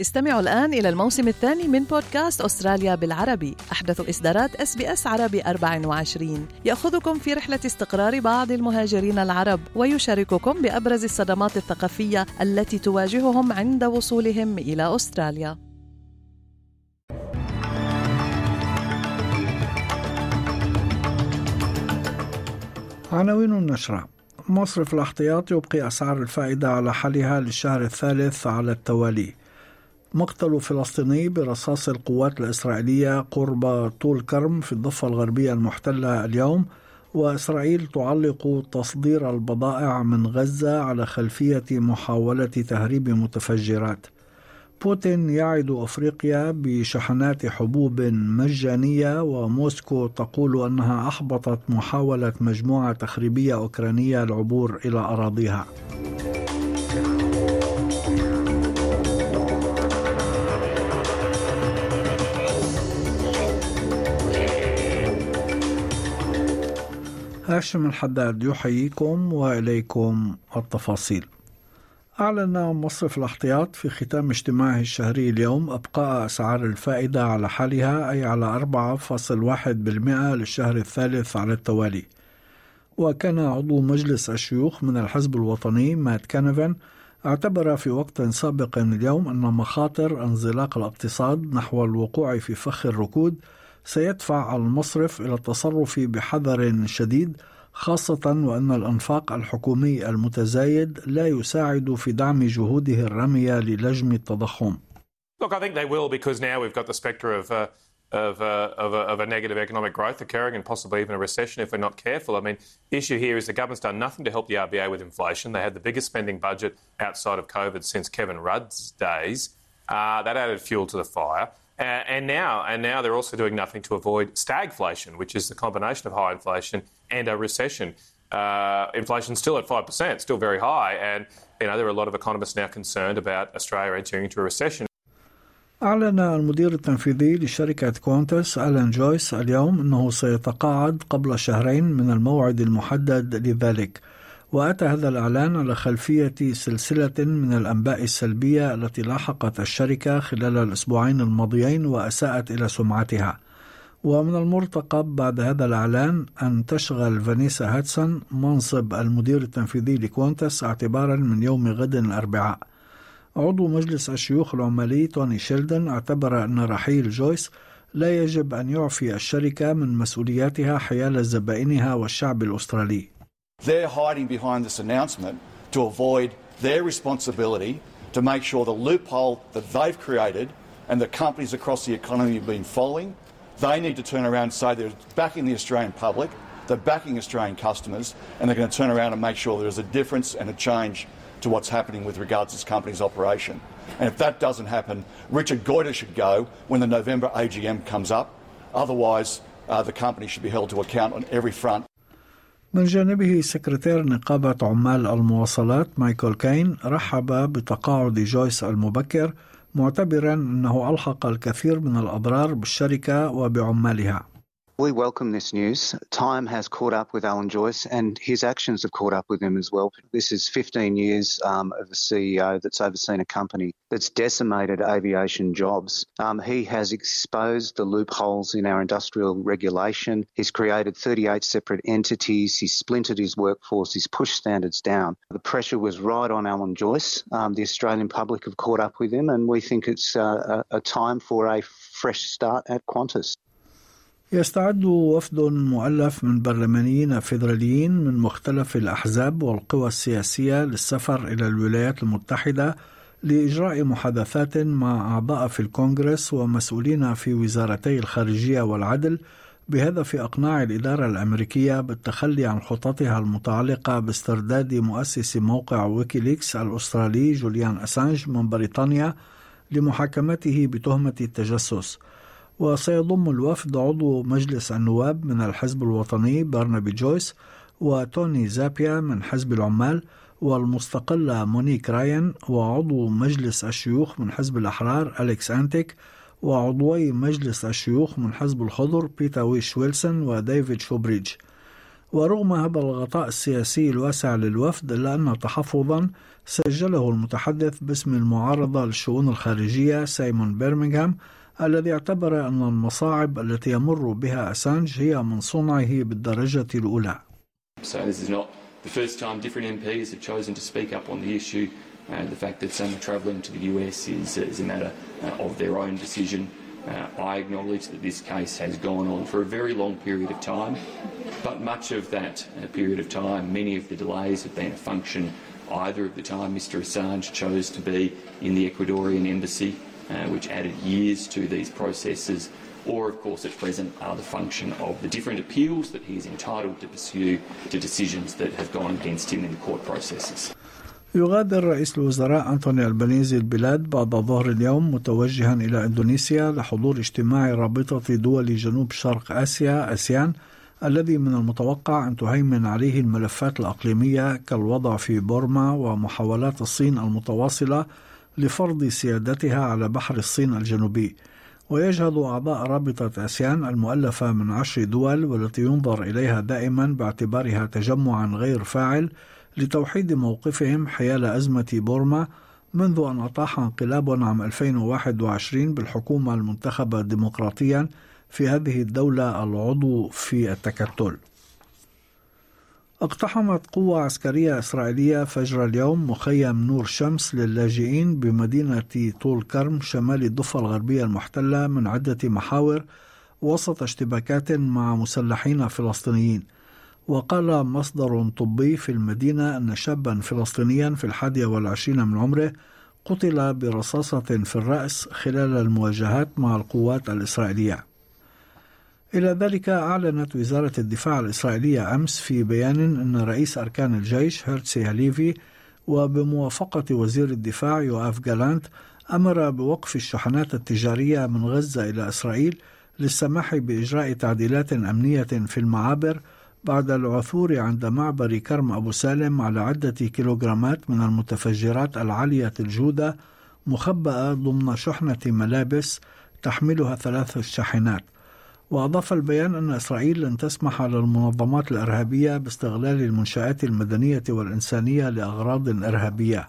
استمعوا الآن إلى الموسم الثاني من بودكاست أستراليا بالعربي. أحدث إصدارات أس بي أس عربي 24 يأخذكم في رحلة استقرار بعض المهاجرين العرب ويشارككم بأبرز الصدمات الثقافية التي تواجههم عند وصولهم إلى أستراليا. عناوين النشرة. مصرف الاحتياط يبقي أسعار الفائدة على حالها للشهر الثالث على التوالي. مقتل فلسطيني برصاص القوات الإسرائيلية قرب طول كرم في الضفة الغربية المحتلة اليوم وإسرائيل تعلق تصدير البضائع من غزة على خلفية محاولة تهريب متفجرات. بوتين يعد أفريقيا بشحنات حبوب مجانية وموسكو تقول أنها أحبطت محاولة مجموعة تخريبية أوكرانية العبور إلى أراضيها. هاشم الحداد يحييكم وإليكم التفاصيل. أعلن مصرف الاحتياط في ختام اجتماعه الشهري اليوم أبقاء أسعار الفائدة على حالها أي على 4.1% للشهر الثالث على التوالي. وكان عضو مجلس الشيوخ من الحزب الوطني مات كانفن. اعتبر في وقت سابق اليوم أن مخاطر انزلاق الاقتصاد نحو الوقوع في فخ الركود سيدفع المصرف إلى التصرف بحذر شديد خاصة وأن الأنفاق الحكومي المتزايد لا يساعد في دعم جهوده الرامية للجم التضخم. Look, I think they will because now we've got the spectre of, uh, of, uh, of, a, of, a, negative economic growth occurring and possibly even a recession if we're not careful. I mean, the issue here is the government's done nothing to help the RBA with inflation. They had the biggest spending budget outside of COVID since Kevin Rudd's days. Uh, that added fuel to the fire. Uh, and now, and now they're also doing nothing to avoid stagflation, which is the combination of high inflation and a recession. Uh, inflation's still at five percent, still very high, and you know there are a lot of economists now concerned about Australia entering into a recession. أعلن المدير التنفيذي لشركة كوانتس ألان جويس اليوم أنه سيتقاعد قبل شهرين من الموعد المحدد لذلك وأتى هذا الإعلان على خلفية سلسلة من الأنباء السلبية التي لاحقت الشركة خلال الأسبوعين الماضيين وأساءت إلى سمعتها. ومن المرتقب بعد هذا الإعلان أن تشغل فانيسا هادسون منصب المدير التنفيذي لكوانتاس اعتبارا من يوم غد الأربعاء. عضو مجلس الشيوخ العمالي توني شيلدن اعتبر أن رحيل جويس لا يجب أن يعفي الشركة من مسؤولياتها حيال زبائنها والشعب الأسترالي. They're hiding behind this announcement to avoid their responsibility to make sure the loophole that they've created and the companies across the economy have been following, they need to turn around and say they're backing the Australian public, they're backing Australian customers, and they're going to turn around and make sure there's a difference and a change to what's happening with regards to this company's operation. And if that doesn't happen, Richard Goyder should go when the November AGM comes up. Otherwise, uh, the company should be held to account on every front. من جانبه سكرتير نقابة عمال المواصلات مايكل كين رحب بتقاعد جويس المبكر معتبرا أنه ألحق الكثير من الأضرار بالشركة وبعمالها. We welcome this news. Time has caught up with Alan Joyce and his actions have caught up with him as well. This is 15 years um, of a CEO that's overseen a company that's decimated aviation jobs. Um, he has exposed the loopholes in our industrial regulation. He's created 38 separate entities. He's splintered his workforce. He's pushed standards down. The pressure was right on Alan Joyce. Um, the Australian public have caught up with him and we think it's uh, a, a time for a fresh start at Qantas. يستعد وفد مؤلف من برلمانيين فيدراليين من مختلف الأحزاب والقوى السياسية للسفر إلى الولايات المتحدة لإجراء محادثات مع أعضاء في الكونغرس ومسؤولين في وزارتي الخارجية والعدل بهدف إقناع الإدارة الأمريكية بالتخلي عن خططها المتعلقة باسترداد مؤسس موقع ويكيليكس الأسترالي جوليان أسانج من بريطانيا لمحاكمته بتهمة التجسس. وسيضم الوفد عضو مجلس النواب من الحزب الوطني برنابي جويس وتوني زابيا من حزب العمال والمستقلة مونيك راين وعضو مجلس الشيوخ من حزب الأحرار أليكس أنتيك وعضوي مجلس الشيوخ من حزب الخضر بيتا ويش ويلسون وديفيد شوبريدج. ورغم هذا الغطاء السياسي الواسع للوفد إلا أن تحفظا سجله المتحدث باسم المعارضة للشؤون الخارجية سايمون بيرمنغهام الذي اعتبر أن المصاعب التي يمر بها أسانج هي من صنعه بالدرجة الأولى. So this is not the first time different MPs have chosen to speak up on the issue. Uh, the fact that some are travelling to the US is, is a matter uh, of their own decision. Uh, I acknowledge that this case has gone on for a very long period of time, but much of that uh, period of time, many of the delays have been a function either of the time Mr Assange chose to be in the Ecuadorian embassy, uh, which added years to these processes, or of course at present are the function of the different appeals that he is entitled to pursue to decisions that have gone against him in the court processes. يغادر رئيس الوزراء أنتوني البنيزي البلاد بعد ظهر اليوم متوجها إلى إندونيسيا لحضور اجتماع رابطة دول جنوب شرق آسيا أسيان الذي من المتوقع أن تهيمن عليه الملفات الأقليمية كالوضع في بورما ومحاولات الصين المتواصلة لفرض سيادتها على بحر الصين الجنوبي ويجهد أعضاء رابطة آسيان المؤلفة من عشر دول والتي ينظر إليها دائما باعتبارها تجمعا غير فاعل لتوحيد موقفهم حيال أزمة بورما منذ أن أطاح انقلاب عام 2021 بالحكومة المنتخبة ديمقراطيا في هذه الدولة العضو في التكتل. اقتحمت قوة عسكرية إسرائيلية فجر اليوم مخيم نور شمس للاجئين بمدينة طول كرم شمال الضفة الغربية المحتلة من عدة محاور وسط اشتباكات مع مسلحين فلسطينيين. وقال مصدر طبي في المدينة أن شابا فلسطينيا في الحادية والعشرين من عمره قتل برصاصة في الرأس خلال المواجهات مع القوات الإسرائيلية. إلى ذلك أعلنت وزارة الدفاع الإسرائيلية أمس في بيان أن رئيس أركان الجيش هيرتسي هاليفي وبموافقة وزير الدفاع يوآف جالانت أمر بوقف الشحنات التجارية من غزة إلى إسرائيل للسماح بإجراء تعديلات أمنية في المعابر بعد العثور عند معبر كرم أبو سالم على عدة كيلوغرامات من المتفجرات العالية الجودة مخبأة ضمن شحنة ملابس تحملها ثلاث شاحنات وأضاف البيان أن إسرائيل لن تسمح للمنظمات الإرهابية باستغلال المنشآت المدنية والإنسانية لأغراض إرهابية.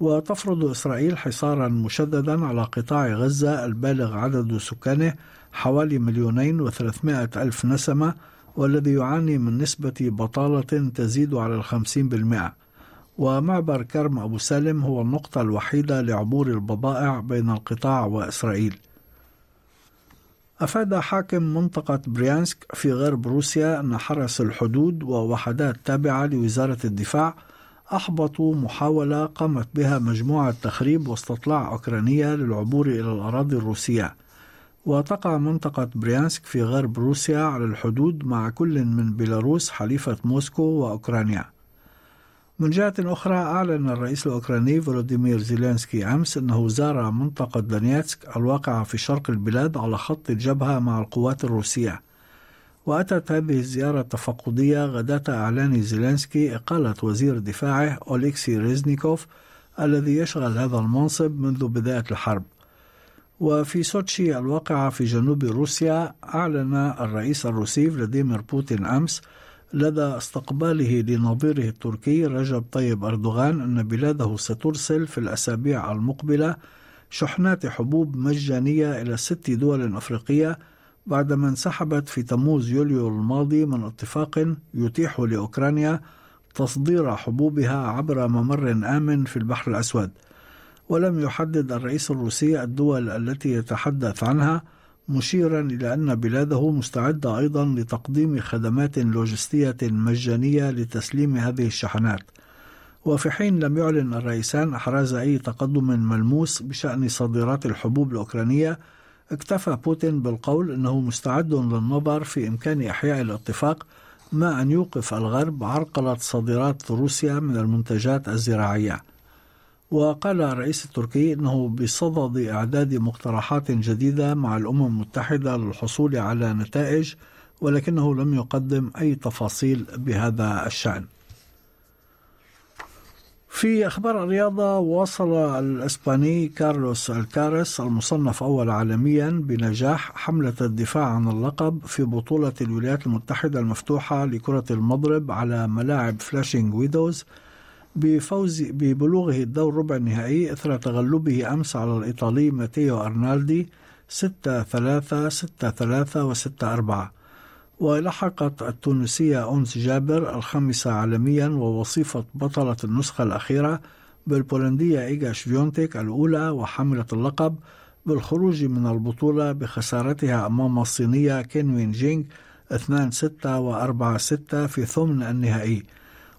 وتفرض إسرائيل حصارا مشددا على قطاع غزة البالغ عدد سكانه حوالي مليونين وثلاثمائة ألف نسمة والذي يعاني من نسبة بطالة تزيد على الخمسين بالمئة. ومعبر كرم أبو سالم هو النقطة الوحيدة لعبور البضائع بين القطاع وإسرائيل. أفاد حاكم منطقة بريانسك في غرب روسيا أن حرس الحدود ووحدات تابعة لوزارة الدفاع أحبطوا محاولة قامت بها مجموعة تخريب واستطلاع أوكرانية للعبور إلى الأراضي الروسية. وتقع منطقة بريانسك في غرب روسيا على الحدود مع كل من بيلاروس حليفة موسكو وأوكرانيا. من جهة أخرى أعلن الرئيس الأوكراني فولوديمير زيلينسكي أمس أنه زار منطقة دونيتسك الواقعة في شرق البلاد على خط الجبهة مع القوات الروسية. وأتت هذه الزيارة التفقدية غداة إعلان زيلينسكي إقالة وزير دفاعه أوليكسي ريزنيكوف الذي يشغل هذا المنصب منذ بداية الحرب. وفي سوتشي الواقعة في جنوب روسيا أعلن الرئيس الروسي فلاديمير بوتين أمس لدى استقباله لنظيره التركي رجب طيب أردوغان أن بلاده سترسل في الأسابيع المقبلة شحنات حبوب مجانية إلى ست دول أفريقية بعدما انسحبت في تموز يوليو الماضي من اتفاق يتيح لأوكرانيا تصدير حبوبها عبر ممر آمن في البحر الأسود. ولم يحدد الرئيس الروسي الدول التي يتحدث عنها مشيرا إلى أن بلاده مستعدة أيضا لتقديم خدمات لوجستية مجانية لتسليم هذه الشحنات. وفي حين لم يعلن الرئيسان أحراز أي تقدم ملموس بشأن صادرات الحبوب الأوكرانية اكتفى بوتين بالقول أنه مستعد للنظر في إمكان إحياء الاتفاق ما أن يوقف الغرب عرقلة صادرات روسيا من المنتجات الزراعية. وقال الرئيس التركي إنه بصدد إعداد مقترحات جديدة مع الأمم المتحدة للحصول على نتائج ولكنه لم يقدم أي تفاصيل بهذا الشأن. في أخبار الرياضة واصل الإسباني كارلوس ألكاراس المصنف أول عالميا بنجاح حملة الدفاع عن اللقب في بطولة الولايات المتحدة المفتوحة لكرة المضرب على ملاعب فلاشينغ ميدوز بفوز ببلوغه الدور ربع النهائي إثر تغلبه أمس على الإيطالي ماتيو أرنالدي 6 3 6 3 و 6 4 ولحقت التونسية أنس جابر الخامسة عالميا ووصيفة بطلة النسخة الأخيرة بالبولندية إيجا شفيونتيك الأولى وحاملة اللقب بالخروج من البطولة بخسارتها أمام الصينية كينوين جينغ 2 6 و 4 6 في ثمن النهائي.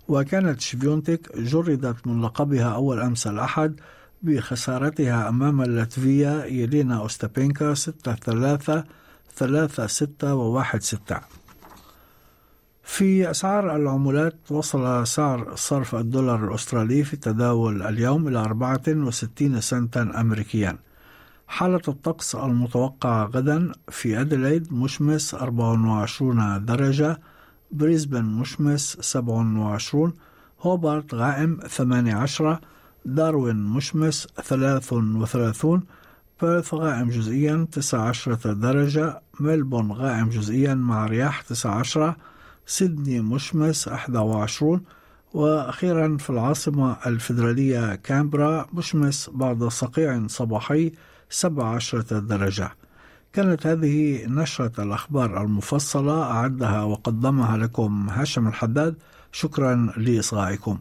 وكانت شفيونتيك جردت من لقبها أول أمس الأحد بخسارتها أمام اللاتفية يلينا أوستابينكا 6 3 3 6 و 1 6 في أسعار العملات وصل سعر صرف الدولار الأسترالي في التداول اليوم إلى 64 سنتا أمريكيا. حالة الطقس المتوقعة غدا في أديلايد مشمس 24 درجة بريسبن مشمس 27 هوبارت غائم 18 داروين مشمس 33 بيرث غائم جزئيا 19 درجة ملبون غائم جزئيا مع رياح 19 سيدني مشمس 21 وأخيرا في العاصمة الفيدرالية كامبرا مشمس بعد صقيع صباحي 17 درجة. كانت هذه نشرة الأخبار المفصلة أعدها وقدمها لكم هاشم الحداد. شكرا لإصغائكم.